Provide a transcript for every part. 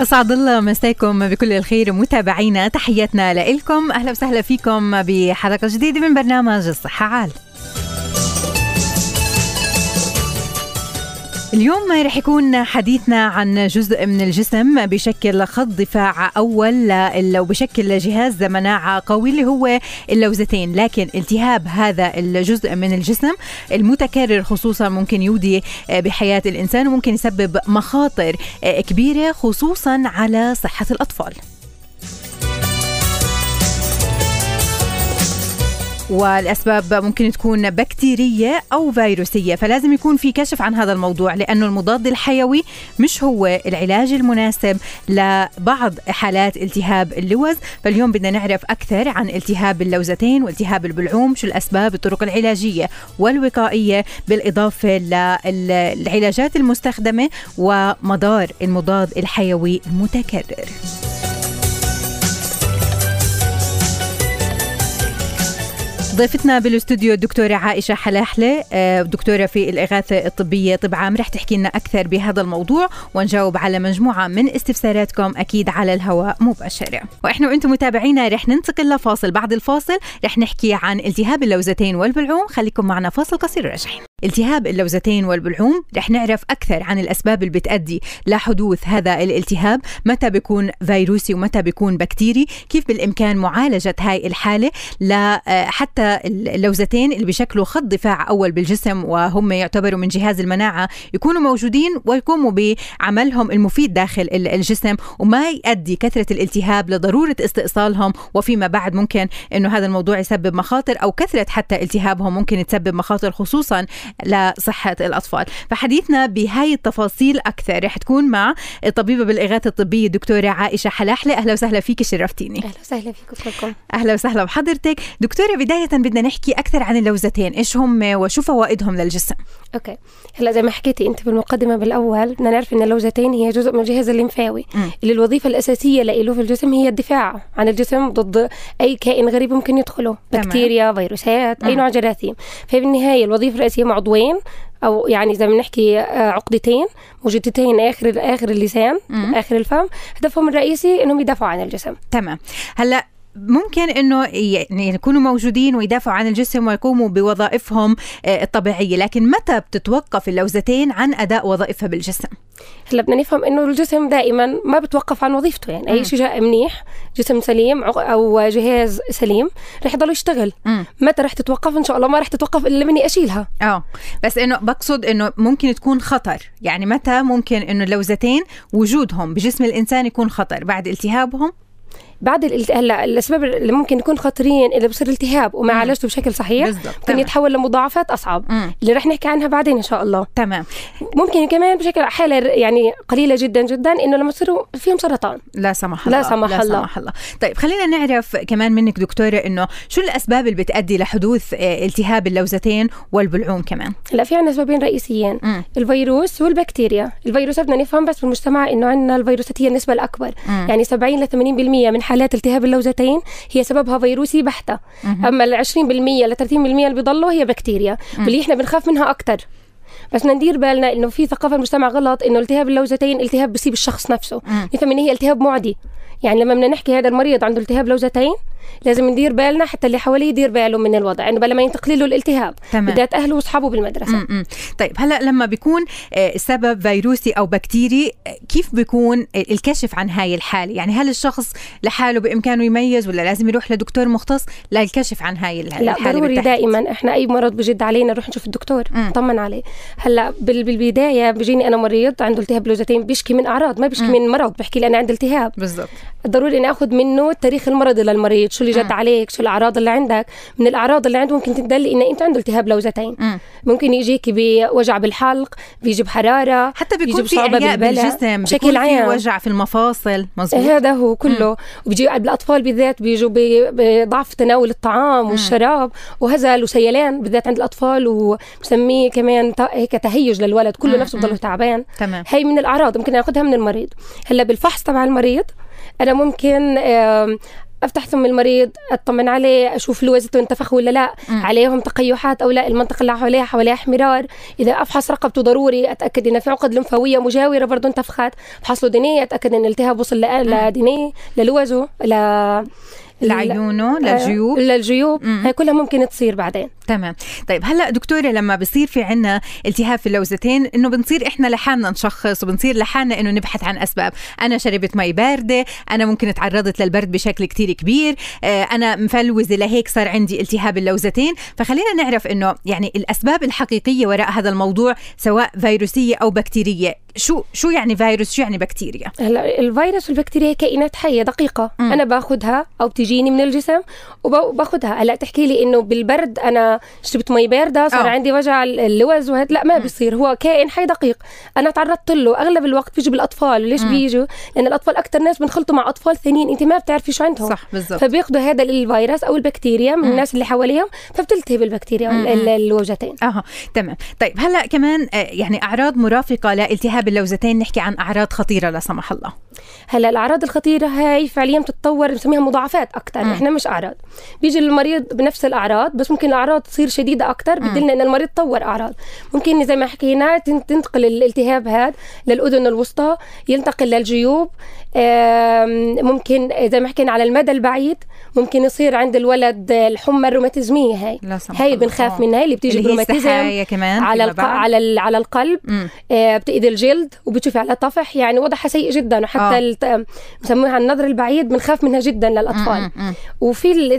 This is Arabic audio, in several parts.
أسعد الله مساكم بكل الخير متابعينا تحياتنا لكم أهلا وسهلا فيكم بحلقة جديدة من برنامج الصحة عال. اليوم رح يكون حديثنا عن جزء من الجسم بشكل خط دفاع أول وبشكل جهاز مناعه قوي اللي هو اللوزتين لكن التهاب هذا الجزء من الجسم المتكرر خصوصا ممكن يودي بحياة الإنسان وممكن يسبب مخاطر كبيرة خصوصا على صحة الأطفال. والأسباب ممكن تكون بكتيرية أو فيروسية فلازم يكون في كشف عن هذا الموضوع لأنه المضاد الحيوي مش هو العلاج المناسب لبعض حالات التهاب اللوز. فاليوم بدنا نعرف أكثر عن التهاب اللوزتين والتهاب البلعوم شو الأسباب الطرق العلاجية والوقائية بالإضافة للعلاجات المستخدمة ومدار المضاد الحيوي المتكرر. ضيفتنا بالاستوديو الدكتورة عائشة حلاحلة دكتورة في الإغاثة الطبية طب عام رح تحكي لنا أكثر بهذا الموضوع ونجاوب على مجموعة من استفساراتكم أكيد على الهواء مباشرة. وإحنا وإنتم متابعينا رح ننتقل لفاصل. بعد الفاصل رح نحكي عن التهاب اللوزتين والبلعوم. خليكم معنا فاصل قصير راجعين التهاب اللوزتين والبلعوم رح نعرف أكثر عن الأسباب اللي بتأدي لحدوث هذا الالتهاب. متى بيكون فيروسي ومتى بيكون بكتيري؟ كيف بالإمكان معالجة هاي الحالة؟ حتى اللوزتين اللي بشكلوا خط دفاع أول بالجسم وهم يعتبروا من جهاز المناعة يكونوا موجودين ويقوموا بعملهم المفيد داخل الجسم وما يؤدي كثرة الالتهاب لضرورة استئصالهم وفيما بعد ممكن أنه هذا الموضوع يسبب مخاطر أو كثرة حتى التهابهم ممكن تسبب مخاطر خصوصا لصحة الأطفال. فحديثنا بهاي التفاصيل أكثر. رح تكون مع الطبيبة بالإغاثة الطبية الدكتورة عائشة حلاحلة. أهلا وسهلا فيك شرفتيني. أهلا وسهلا فيكم كلكم. أهلا وسهلا بحضرتك. دكتورة بداية بدنا نحكي أكثر عن اللوزتين إيش هم وشو فوائدهم للجسم؟ okay. هلا زي ما حكيتي أنت بالمقدمة بالأول بدنا نعرف إن اللوزتين هي جزء من الجهاز الليمفاوي. م. اللي الوظيفة الأساسية له في الجسم هي الدفاع عن الجسم ضد أي كائن غريب ممكن يدخله. بكتيريا فيروسات أي نوع جراثيم. فبالنهاية الوظيفة الرئيسية مع عضوين أو يعني زي ما بنحكي عقدتين موجودتين آخر آخر اللسان م. آخر الفم. هدفهم الرئيسي إنهم يدافعوا عن الجسم. تمام. هلا ممكن إنه يعني يكونوا موجودين ويدافعوا عن الجسم ويقوموا بوظائفهم الطبيعية، لكن متى بتتوقف اللوزتين عن أداء وظائفها بالجسم؟ هلا بدنا نفهم إنه الجسم دائما ما بتوقف عن وظيفته. يعني أي شيء جاء منيح جسم سليم أو جهاز سليم رح يضل يشتغل. م. متى رح تتوقف؟ إن شاء الله ما رح تتوقف إلا مني اشيلها آه. بس إنه بقصد إنه ممكن تكون خطر. يعني متى ممكن إنه اللوزتين وجودهم بجسم الإنسان يكون خطر؟ بعد التهابهم؟ بعد الالت... هلا الأسباب اللي ممكن يكون خطرين اذا بصير التهاب وما عالجته بشكل صحيح ممكن يتحول لمضاعفات أصعب مم. اللي رح نحكي عنها بعدين إن شاء الله. تمام. ممكن كمان بشكل حالة يعني قليلة جدا جدا إنه لما يصيروا فيهم سرطان. لا سمح الله لا سمح لا الله. سمح الله. طيب خلينا نعرف كمان منك دكتورة إنه شو الأسباب اللي بتؤدي لحدوث التهاب اللوزتين والبلعوم كمان؟ لا في عندنا سببين رئيسيين. مم. الفيروس والبكتيريا. الفيروسات بدنا نفهم بس بالمجتمع إنه عندنا الفيروسات هي النسبة الأكبر. مم. يعني 70 ل 80% من حالات التهاب اللوزتين هي سببها فيروسي بحتة. أما ال 20% ل 30% اللي بيضلوا هي بكتيريا واللي إحنا بنخاف منها أكثر بس بدنا ندير بالنا إنه في ثقافة المجتمع غلط إنه التهاب اللوزتين التهاب بصيب الشخص نفسه. نفهم إن هي التهاب معدي. يعني لما بدنا نحكي هذا المريض عنده التهاب لوزتين لازم ندير بالنا حتى اللي حواليه يدير باله من الوضع يعني بلا ما ينتقل له الالتهاب بدأت أهله وأصحابه بالمدرسة. م-م. طيب هلا لما بيكون سبب فيروسي أو بكتيري كيف بيكون الكشف عن هاي الحالة؟ يعني هل الشخص لحاله بإمكانه يميز ولا لازم يروح لدكتور مختص؟ للكشف عن هاي الحاله لا ضروري دائما. إحنا أي مرض بجد علينا نروح نشوف الدكتور نطمن عليه. هلا بالبداية بيجيني أنا مريض عنده التهاب لوزتين بيشكي من أعراض ما بيشكي م. من مرض بحكي لي أنا عندي التهاب. بالضبط. ضروري إني آخذ منه التاريخ المرضي للمريض. المريض شو اللي جد عليك شو الأعراض اللي عندك. من الأعراض اللي عنده ممكن تدلي إن أنت عنده التهاب لوزتين. ممكن يجيك بوجع بالحلق بيجي بحرارة حتى بيكون في بالجسم بشكل عام. وجع في المفاصل مزبوط هذا هو كله. وبيجي بالأطفال بالذات بيجوا بضعف تناول الطعام والشراب. وهزل وسيلان بالذات عند الأطفال وبسميه كمان هيك تهيج للولد. كله نفسه بضله تعبان. تمام. هي من الأعراض ممكن ناخذها من المريض. هلأ بالفحص تبع المريض أنا ممكن أفتح ثم المريض أطمن عليه أشوف لوزته انتفخ ولا لا. م. عليهم تقيحات أو لا المنطقة اللي حواليها حواليها احمرار. إذا أفحص رقبته ضروري أتأكد ان في عقد لمفاوية مجاورة برضه انتفخت. بفحص له دينية أتأكد إن الالتهاب وصل لدينيه للوزه ل لعيونه للجيوب. للجيوب. هي كلها ممكن تصير بعدين. تمام. طيب هلا دكتورة لما بصير في عنا التهاب في اللوزتين إنه بنصير إحنا لحالنا نشخص وبنصير لحالنا إنه نبحث عن أسباب. أنا شربت مي باردة أنا ممكن تعرضت للبرد بشكل كتير كبير آه، أنا مفلوزة لهيك صار عندي التهاب اللوزتين. فخلينا نعرف إنه يعني الأسباب الحقيقية وراء هذا الموضوع سواء فيروسية أو بكتيرية. شو شو يعني فيروس؟ شو يعني بكتيريا؟ هلا الفيروس والبكتيريا كائنات حية دقيقة. م. أنا باخذها أو بتجيني من الجسم وباخذها هلا تحكي لي إنه بالبرد أنا شربت مي باردة صار أوه. عندي وجع اللوز وهذا لا ما. بيصير هو كائن حي دقيق. أنا تعرضت له. أغلب الوقت بيجوا بالأطفال. ليش بيجوا؟ لأن الأطفال أكثر ناس بنخلطوا مع أطفال ثانيين. أنت ما بتعرفي شو عندهم. صح بالضبط. فبياخذوا هذا الفيروس أو البكتيريا من. الناس اللي حواليهم فبتلتهب البكتيريا اللوجتين أها تمام. طيب هلأ كمان آه، يعني أعراض مرافقة لالتهاب اللوزتين. نحكي عن أعراض خطيرة لا سمح الله. هلأ الأعراض الخطيرة هاي فعليا بتتطور بنسميها مضاعفات. أكثر إحنا مش أعراض. بيجي المريض بنفس الأعراض بس ممكن الأعراض تصير شديدة أكثر بدلنا إن المريض طور أعراض. ممكن زي ما حكينا تنتقل الالتهاب هذا للأذن الوسطى ينتقل للجيوب ممكن زي ما حكينا على المدى البعيد ممكن يصير عند الولد الحمى الروماتيزمية هاي. هاي بنخاف منها اللي بتيجي بالروماتيزم كمان على الق... على على القلب. آه بتأذي الجلد وبتشوفي على طفح يعني وضعها سيء جدا. وحتى آه. الت... بسموها النظر البعيد بنخاف منها جدا للأطفال. م- م- م. وفي ال...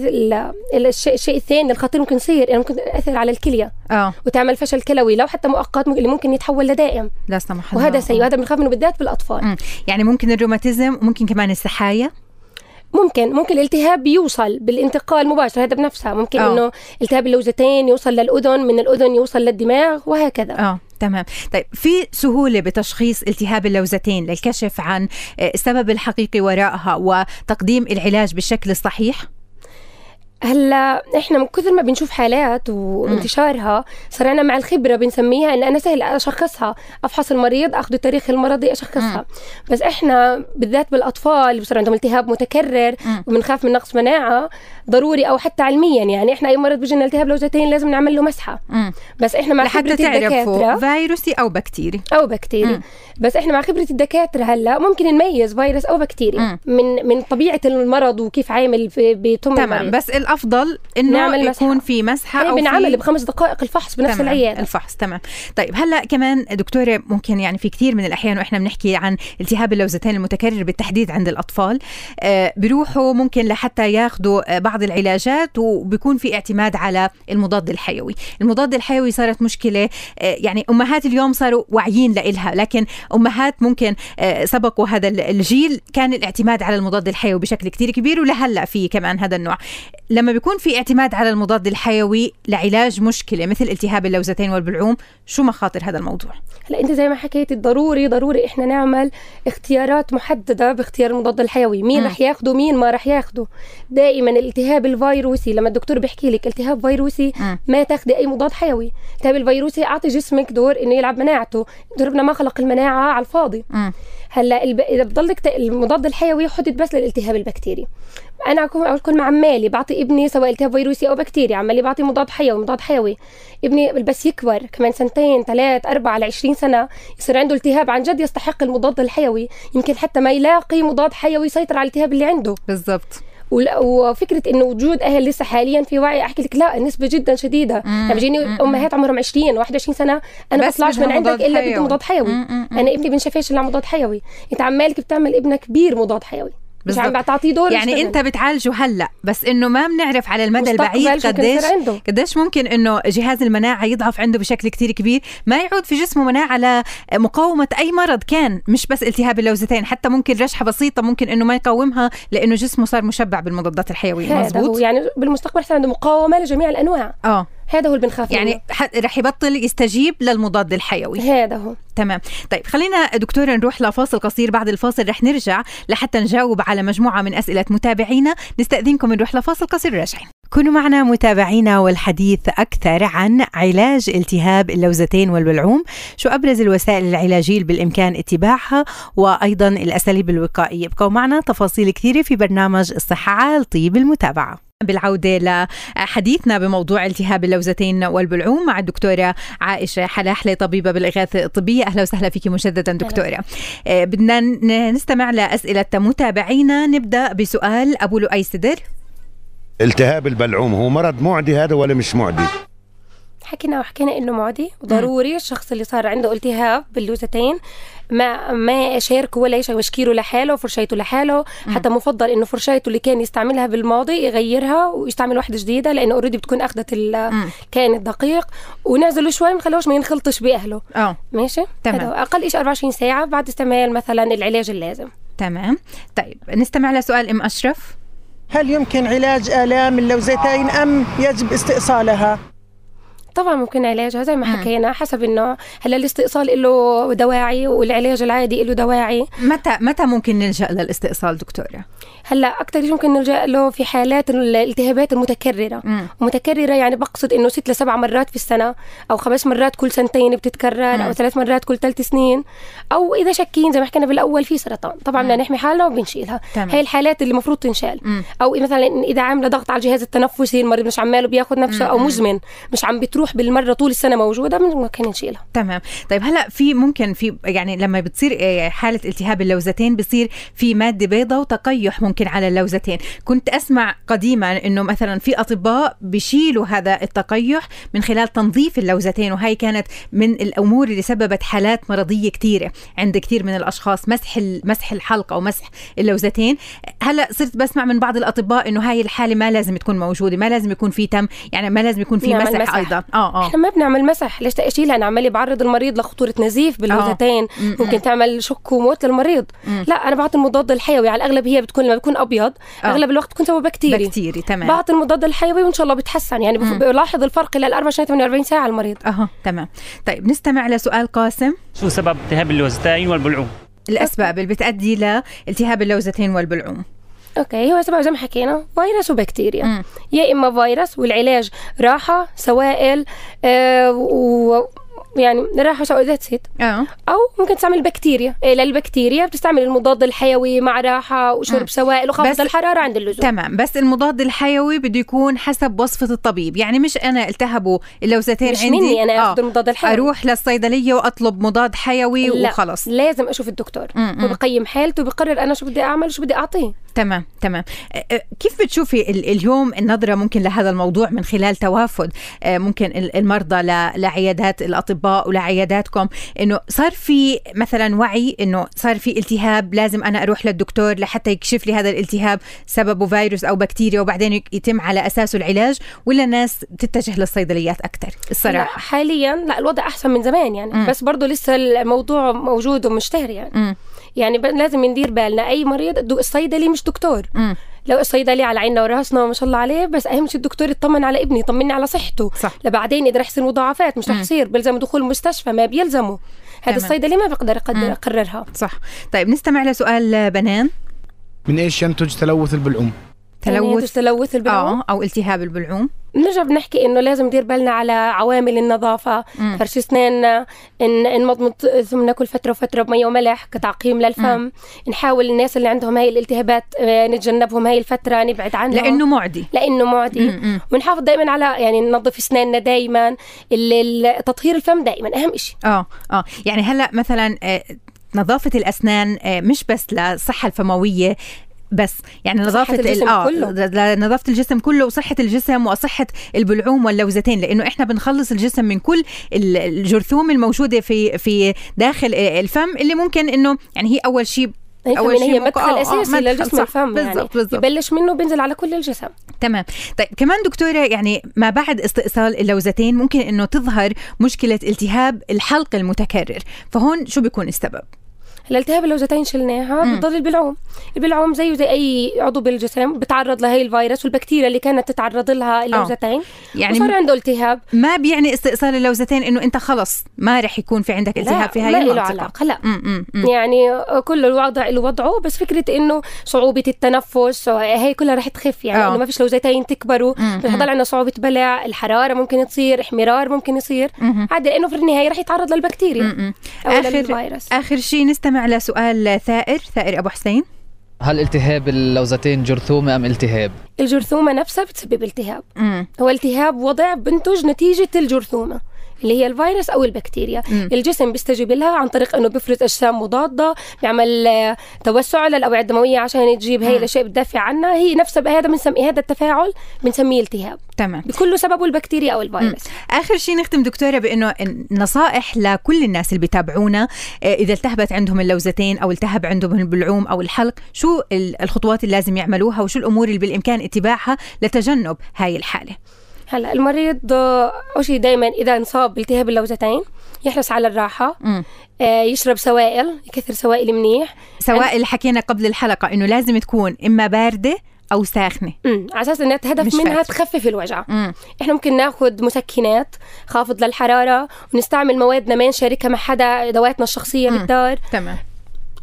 ال... الشيء, الشيء الثاني الخطير ممكن يصير يعني ممكن ياثر على الكلية. آه. وتعمل فشل كلوي لو حتى مؤقت اللي ممكن يتحول لدائم. لا سمح الله. وهذا سيء. وهذا بنخاف منه بالذات بالأطفال. م. يعني ممكن الروماتيزم وممكن كمان السحايه ممكن. ممكن الالتهاب يوصل بالانتقال مباشر هذا بنفسها ممكن أوه. إنه التهاب اللوزتين يوصل للأذن من الأذن يوصل للدماغ وهكذا. آه تمام. طيب في سهولة بتشخيص التهاب اللوزتين للكشف عن آه، السبب الحقيقي وراءها وتقديم العلاج بالشكل الصحيح؟ هلا إحنا من كثر ما بنشوف حالات وانتشارها صار أنا مع الخبرة بنسميها إن أنا سهل أشخصها. أفحص المريض أخذ التاريخ المرضي أشخصها. بس إحنا بالذات بالأطفال اللي بصير عندهم التهاب متكرر وبنخاف من نقص مناعة ضروري أو حتى علميا يعني. إحنا أي مرض بيجي لنا التهاب لوزتين لازم نعمل له مسحة. بس إحنا مع خبرة الدكاترة فيروسي أو بكتيري. أو بكتيري. بس إحنا مع خبرة الدكاترة هلا ممكن نميز فيروس أو بكتيري. من من طبيعة المرض وكيف عامل بتم تمام. بس الأفضل إنه نعمل يكون في مسحة يعني أو بنعمل بخمس دقائق الفحص بنفس العيادة. الفحص تمام. طيب هلأ كمان دكتورة ممكن يعني في كثير من الأحيان وإحنا بنحكي عن التهاب اللوزتين المتكرر بالتحديد عند الأطفال آه بيروحوا ممكن لحتى ياخذوا آه، بعض العلاجات وبيكون في اعتماد على المضاد الحيوي. المضاد الحيوي صارت مشكلة آه يعني أمهات اليوم صاروا واعيين لإلها لكن أمهات ممكن آه سبقوا هذا الجيل كان الاعتماد على المضاد الحيوي بشكل كتير كبير ولهلأ في كمان هذا النوع. لما بيكون في اعتماد على المضاد الحيوي لعلاج مشكلة مثل التهاب اللوزتين والبلعوم شو مخاطر هذا الموضوع؟ هلا انت زي ما حكيتي ضروري ضروري إحنا نعمل اختيارات محددة باختيار المضاد الحيوي. مين رح ياخده مين ما رح ياخده. دائما الالتهاب الفيروسي لما الدكتور بيحكي لك التهاب فيروسي ما تاخذي أي مضاد حيوي. الالتهاب الفيروسي أعطي جسمك دور إنه يلعب مناعته. ربنا ما خلق المناعة على الفاضي. هلا الب... إذا بضلك. المضاد الحيوي حدد بس للالتهاب البكتيري. أنا اكون أكون عمالي بعطي ابني سواء التهاب فيروسي أو بكتيري عمالي بعطي مضاد حيوي مضاد حيوي. ابني بس يكبر كمان سنتين ثلاث أربع على 20 سنة يصير عنده التهاب عن جد يستحق المضاد الحيوي. يمكن حتى ما يلاقي مضاد حيوي يسيطر على الالتهاب اللي عنده. بالضبط. وفكرة انه وجود أهل لسه حاليا في وعي أحكي لك لا النسبة جدا شديدة. يعني بيجيني أمهات عمرهم 20 21 سنة أنا ما بطلعش من عندك إلا بدي مضاد حيوي. أنا ابني بنشفاش الا مضاد حيوي؟ أنت عمالك بتعمل ابنك كبير مضاد حيوي. مش عم تعطيه دور يعني يشتغل. انت بتعالجه هلأ بس انه ما بنعرف على المدى البعيد قديش قديش ممكن انه جهاز المناعة يضعف عنده بشكل كتير كبير. ما يعود في جسمه مناعة لمقاومه أي مرض. كان مش بس التهاب اللوزتين حتى ممكن رشحة بسيطة ممكن إنه ما يقاومها لإنه جسمه صار مشبع بالمضادات الحيوية. مزبوط يعني بالمستقبل عنده مقاومة لجميع الأنواع. آه. هذا هو اللي بنخاف يعني رح يبطل يستجيب للمضاد الحيوي. هذا هو. تمام. طيب خلينا دكتورة نروح لفاصل قصير بعد الفاصل رح نرجع لحتى نجاوب على مجموعة من أسئلة متابعينا. نستأذنكم نروح لفاصل قصير راجعين كونوا معنا متابعينا والحديث أكثر عن علاج التهاب اللوزتين والبلعوم شو أبرز الوسائل العلاجية بالإمكان اتباعها وأيضا الأساليب الوقائية. ابقوا معنا تفاصيل كثيرة في برنامج الصحة على طيب المتابعة. بالعودة لحديثنا بموضوع التهاب اللوزتين والبلعوم مع الدكتورة عائشة حلاحلة طبيبة بالإغاثة الطبية. أهلا وسهلا فيك مجددا دكتورة. أه بدنا نستمع لأسئلة متابعينا. نبدأ بسؤال أبو لؤي سدر. التهاب البلعوم هو مرض معدي هذا ولا مش معدي؟ حكينا وحكينا إنه معدي. وضروري الشخص اللي صار عنده التهاب باللوزتين ما ما يشاركه ولا مشكيله لحاله فرشايته لحاله. حتى مفضل إنه فرشايته اللي كان يستعملها بالماضي يغيرها ويستعمل واحدة جديدة لأنه اوريدي بتكون أخذت الكائن الدقيق. ونعزله شوي ما نخلوش ما ينخلطش بأهله. آه. ماشي؟ تمام. أقل شيء 24 ساعة بعد استعمال مثلا العلاج اللازم. تمام. طيب نستمع لسؤال أم أشرف. هل يمكن علاج آلام اللوزتين أم يجب استئصالها؟ طبعا ممكن علاجها زي ما حكينا حسب النوع هلا الاستئصال له دواعي والعلاج العادي له دواعي. متى متى ممكن نلجأ للاستئصال دكتورة؟ هلا أكثر شيء ممكن نلجأ له في حالات الالتهابات المتكررة. مم. متكررة يعني بقصد إنه ست لسبع مرات في السنة أو خمس مرات كل سنتين بتتكرر مم. أو ثلاث مرات كل ثلاث سنين أو إذا شاكين زي ما حكينا بالأول في سرطان. طبعا بدنا نحمي حالنا وبنشيلها. تمام. هي الحالات اللي المفروض تنشال. مم. أو مثلا إذا عاملة ضغط على الجهاز التنفسي المريض مش عماله بياخذ نفسه أو مزمن مش عم بتروح بالمرة طول السنة موجودة ممكن نشيلها تمام. طيب هلأ في ممكن في يعني لما بتصير حالة التهاب اللوزتين بصير في مادة بيضاء وتقيح ممكن على اللوزتين. كنت أسمع قديما إنه مثلا في أطباء بيشيلوا هذا التقيح من خلال تنظيف اللوزتين وهي كانت من الأمور اللي سببت حالات مرضية كثيره عند كثير من الأشخاص مسح مسح الحلق أو مسح اللوزتين. هلأ صرت بسمع من بعض الأطباء إنه هاي الحالة ما لازم تكون موجودة ما لازم يكون في تم يعني ما لازم يكون في مسح, مسح أيضا. آه آه. إحنا ما بنعمل مسح ليش اشيلها أنا عمالي بعرض المريض لخطورة نزيف باللوزتين آه. ممكن تعمل شك وموت للمريض. مم. لا أنا بعطي المضاد الحيوي على الأغلب هي بتكون لما بيكون أبيض آه. أغلب الوقت بتكون سبب بكتيري بكتيري تمام. بعطي المضاد الحيوي وإن شاء الله بتحسن يعني مم. بلاحظ الفرق خلال 24 48 ساعة على المريض. أها تمام. طيب نستمع لسؤال قاسم. شو سبب التهاب اللوزتين والبلعوم؟ الأسباب اللي بتؤدي لالتهاب اللوزتين والبلعوم. okay هو سبب زي ما حكينا فيروس وبكتيريا. يا إما فيروس والعلاج راحة سوائل آه و يعني راحه سوائل that's it آه. أو ممكن تستعمل بكتيريا إيه للبكتيريا بتستعمل المضاد الحيوي مع راحة وشرب مم. سوائل وخفض الحرارة عند اللزوم. تمام. بس المضاد الحيوي بده يكون حسب وصفة الطبيب. يعني مش أنا التهبوا اللوزتين مش عندي. مني أنا آه. أخذ المضاد الحيوي. أروح للصيدلية وأطلب مضاد حيوي لا. وخلص لازم أشوف الدكتور. مم،. وبقيم حالته وبقرر أنا شو بدي أعمل وشو بدي أعطيه. تمام تمام. كيف بتشوفي ال- اليوم النظرة ممكن لهذا الموضوع من خلال توافد؟ أه، ممكن ال- المرضى لعيادات الأطباء ولعياداتكم إنه صار في مثلا وعي إنه صار في التهاب لازم أنا أروح للدكتور لحتى يكشف لي هذا الالتهاب سببه فيروس أو بكتيريا وبعدين يتم على أساسه العلاج ولا الناس تتجه للصيدليات أكثر لا الصراحة حاليا لا الوضع أحسن من زمان يعني مم. بس برضه لسه الموضوع موجود ومشتهر يعني مم. يعني لازم ندير بالنا أي مريض الصيدلي مش دكتور مم. لو الصيدلي على عيننا وراسنا ما شاء الله عليه بس أهم شيء الدكتور يطمن على ابني يطمني على صحته صح. لبعدين اذا رح يصير مضاعفات مش رح. يصير بيلزم دخول المستشفى ما بيلزمه هذا. الصيدلي ما بيقدر يقدر مم. يقررها صح طيب نستمع لسؤال بنان من إيش ينتج تلوث البلعوم؟ تلوث. تلوث البلعوم؟ آه أو التهاب البلعوم. بنرجع بنحكي إنه لازم ندير بالنا على عوامل النظافة مم. فرش اسناننا ان نمضمض ثم نأكل فترة وفترة بميه وملح كتعقيم للفم. نحاول الناس اللي عندهم هاي الالتهابات آه، نتجنبهم هاي الفترة نبعد عنهم. لأنه معدي. لأنه معدي. مم، مم. ونحافظ دائما على يعني ننظف أسناننا دائما. تطهير الفم دائما أهم شيء آه آه. يعني هلأ مثلا آه، نظافة الأسنان آه، مش بس للصحه الفموية بس. يعني نظافة ال- الجسم آه كله. لنظافة الجسم كله وصحة الجسم وصحة البلعوم واللوزتين لأنه إحنا بنخلص الجسم من كل ال- الجرثوم الموجودة في في داخل الفم اللي ممكن إنه يعني هي أول شيء أول شيء هي مدخل آه أساسي آه للجسم الفم بالزبط يعني بالزبط. يبلش منه بينزل على كل الجسم. تمام. طيب كمان دكتورة يعني ما بعد استئصال اللوزتين ممكن إنه تظهر مشكلة التهاب الحلق المتكرر. فهون شو بيكون السبب؟ الالتهاب اللوزتين شلناها بتضل البلعوم البلعوم زيه زي أي عضو بالجسم بتعرض لهي الفيروس والبكتيريا اللي كانت تتعرض لها اللوزتين. يعني صار عنده التهاب. ما بيعني استئصال اللوزتين إنه أنت خلص ما رح يكون في عندك التهاب في هاي المنطقة. لا علاقة لا. م -م -م. يعني كل الوضع له وضعه بس فكرة إنه صعوبة التنفس هي كلها رح تخف. يعني إنه ما فيش لوزتين تكبروا رح يضل عندنا صعوبة بلع الحرارة ممكن تصير احمرار ممكن يصير. عادي لأنه في النهاية رح يتعرض للبكتيريا أو اخر للفيروس. آخر شيء نستمع على سؤال ثائر ثائر أبو حسين هل التهاب اللوزتين جرثومة أم التهاب؟ الجرثومة نفسها بتسبب التهاب مم. هو التهاب وضع بنتج نتيجة الجرثومة اللي هي الفيروس أو البكتيريا. مم. الجسم بيستجيب لها عن طريق إنه بيفرز أجسام مضادة بيعمل آه، توسع للأوعية الدموية عشان تجيب هي الأشياء بتدافع عنها. هي نفسها هذا بنسميه هذا التفاعل بنسميه التهاب. تمام. بكل سببه البكتيريا أو الفيروس. مم. آخر شيء نختم دكتورة بإنه نصائح لكل الناس اللي بيتابعونا آه، إذا التهبت عندهم اللوزتين أو التهب عندهم البلعوم أو الحلق شو الخطوات اللي لازم يعملوها وشو الأمور اللي بالإمكان اتباعها لتجنب هاي الحالة؟ هلا المريض أول شيء دائما إذا انصاب بالتهاب اللوزتين يحرص على الراحة آه يشرب سوائل يكثر سوائل منيح. سوائل حكينا قبل الحلقة إنه لازم تكون إما باردة أو ساخنة. امم على أساس انها تهدف منها فاتر. تخفف الوجع. مم. إحنا ممكن ناخذ مسكنات خافض للحرارة ونستعمل موادنا ما نشاركها مع حدا دواتنا الشخصية بالدار تمام.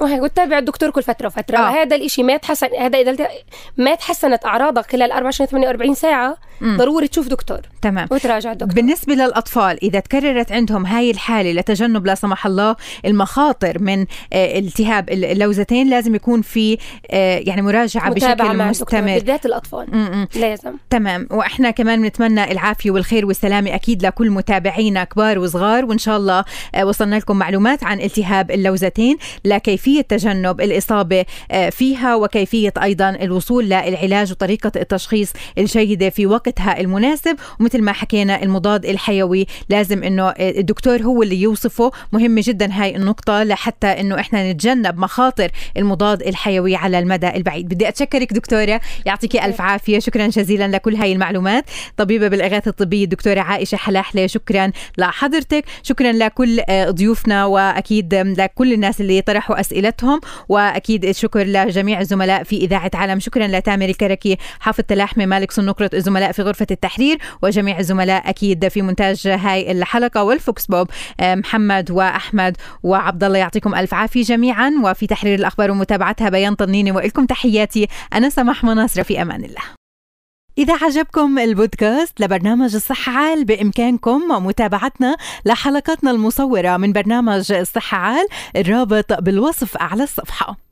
وتتابع الدكتور كل فترة وفترة. آه. هذا الإشي ما تحسن هذا إذا ما تحسنت أعراضك خلال 24 48 ساعة مم. ضروري تشوف دكتور تمام. وتراجع الدكتور. بالنسبة للأطفال إذا تكررت عندهم هاي الحالة لتجنب لا سمح الله المخاطر من آه التهاب اللوزتين لازم يكون في آه يعني مراجعة بشكل مستمر. بالذات الأطفال. مم. لازم. تمام. وإحنا كمان بنتمنى العافية والخير والسلامة أكيد لكل متابعينا كبار وصغار وإن شاء الله آه وصلنا لكم معلومات عن التهاب اللوزتين. لكيف كيفية تجنب الإصابة آه، فيها وكيفية أيضا الوصول للعلاج وطريقة التشخيص الجيدة في وقتها المناسب. ومثل ما حكينا المضاد الحيوي لازم أنه آه، الدكتور هو اللي يوصفه. مهمة جدا هاي النقطة لحتى أنه إحنا نتجنب مخاطر المضاد الحيوي على المدى البعيد. بدي أتشكرك دكتورة يعطيك ألف عافية. شكرا جزيلا لكل هاي المعلومات. طبيبة بالإغاثة الطبية الدكتورة عائشة حلاحلة شكرا لحضرتك. شكرا لكل آه، ضيوفنا وأكيد لكل الناس اللي طرحوا أسئلة أسئلتهم. وأكيد الشكر لجميع الزملاء في إذاعة عالم. شكرا لتامر الكركي حافظ تلاحمي مالك صنقرة الزملاء في غرفة التحرير وجميع الزملاء أكيد في مونتاج هاي الحلقة. وال vox pop آه، محمد وأحمد وعبد الله يعطيكم ألف عافية جميعا. وفي تحرير الأخبار ومتابعتها بيان طنيني وإلكم تحياتي. أنا سماح مناصرة في أمان الله. إذا عجبكم البودكاست لبرنامج الصحة عال بإمكانكم متابعتنا لحلقاتنا المصورة من برنامج الصحة عال الرابط بالوصف أعلى الصفحة.